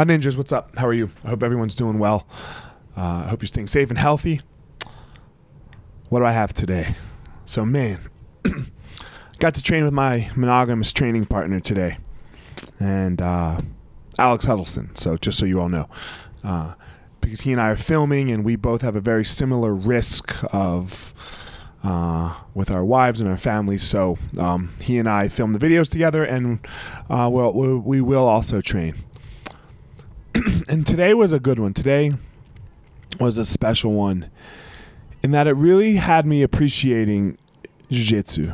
My ninjas, what's up? How are you? I hope everyone's doing well. Uh, I hope you're staying safe and healthy. What do I have today? So, man, got to train with my monogamous training partner today, and uh, Alex Huddleston. So, just so you all know, uh, because he and I are filming, and we both have a very similar risk of uh, with our wives and our families. So um, he and I film the videos together, and uh, we'll, we will also train. And today was a good one. Today was a special one in that it really had me appreciating jiu-jitsu.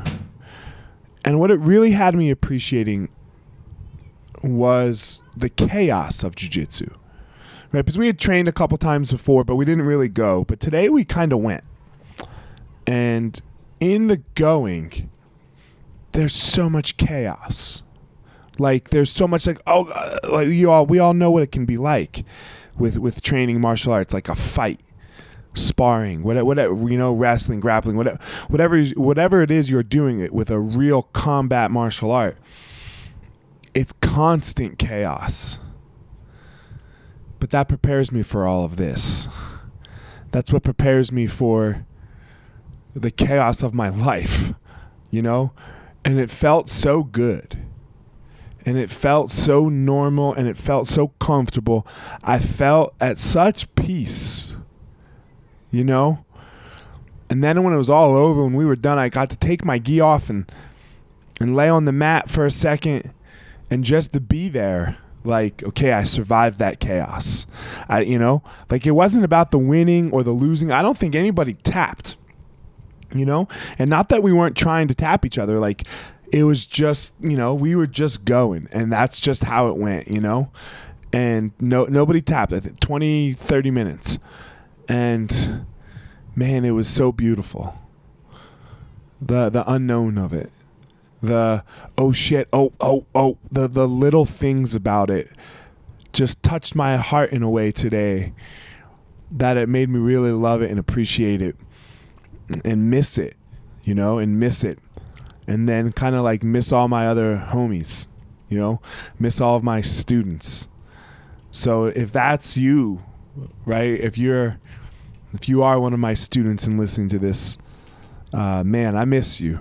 And what it really had me appreciating was the chaos of jiu-jitsu. Right? Because we had trained a couple times before, but we didn't really go. But today we kind of went. And in the going, there's so much chaos. Like there's so much like oh uh, like you all we all know what it can be like with with training martial arts like a fight sparring whatever, whatever you know wrestling grappling whatever whatever whatever it is you're doing it with a real combat martial art it's constant chaos but that prepares me for all of this that's what prepares me for the chaos of my life, you know? And it felt so good. And it felt so normal and it felt so comfortable. I felt at such peace, you know? And then when it was all over, when we were done, I got to take my gi off and and lay on the mat for a second and just to be there like okay i survived that chaos i you know like it wasn't about the winning or the losing i don't think anybody tapped you know and not that we weren't trying to tap each other like it was just you know we were just going and that's just how it went you know? And no nobody tapped i think 20 30 minutes. And man it was so beautiful. The the unknown of it. The oh shit oh oh oh the the little things about it just touched my heart in a way today that it made me really love it and appreciate it and miss it, you know, and miss it. And then kind of like miss all my other homies, you know, miss all of my students. So if that's you, right? If you're if you are one of my students and listening to this, uh, man, I miss you.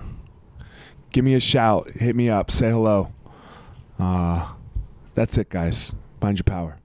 Give me a shout, hit me up, say hello. Uh, that's it, guys. Find your power.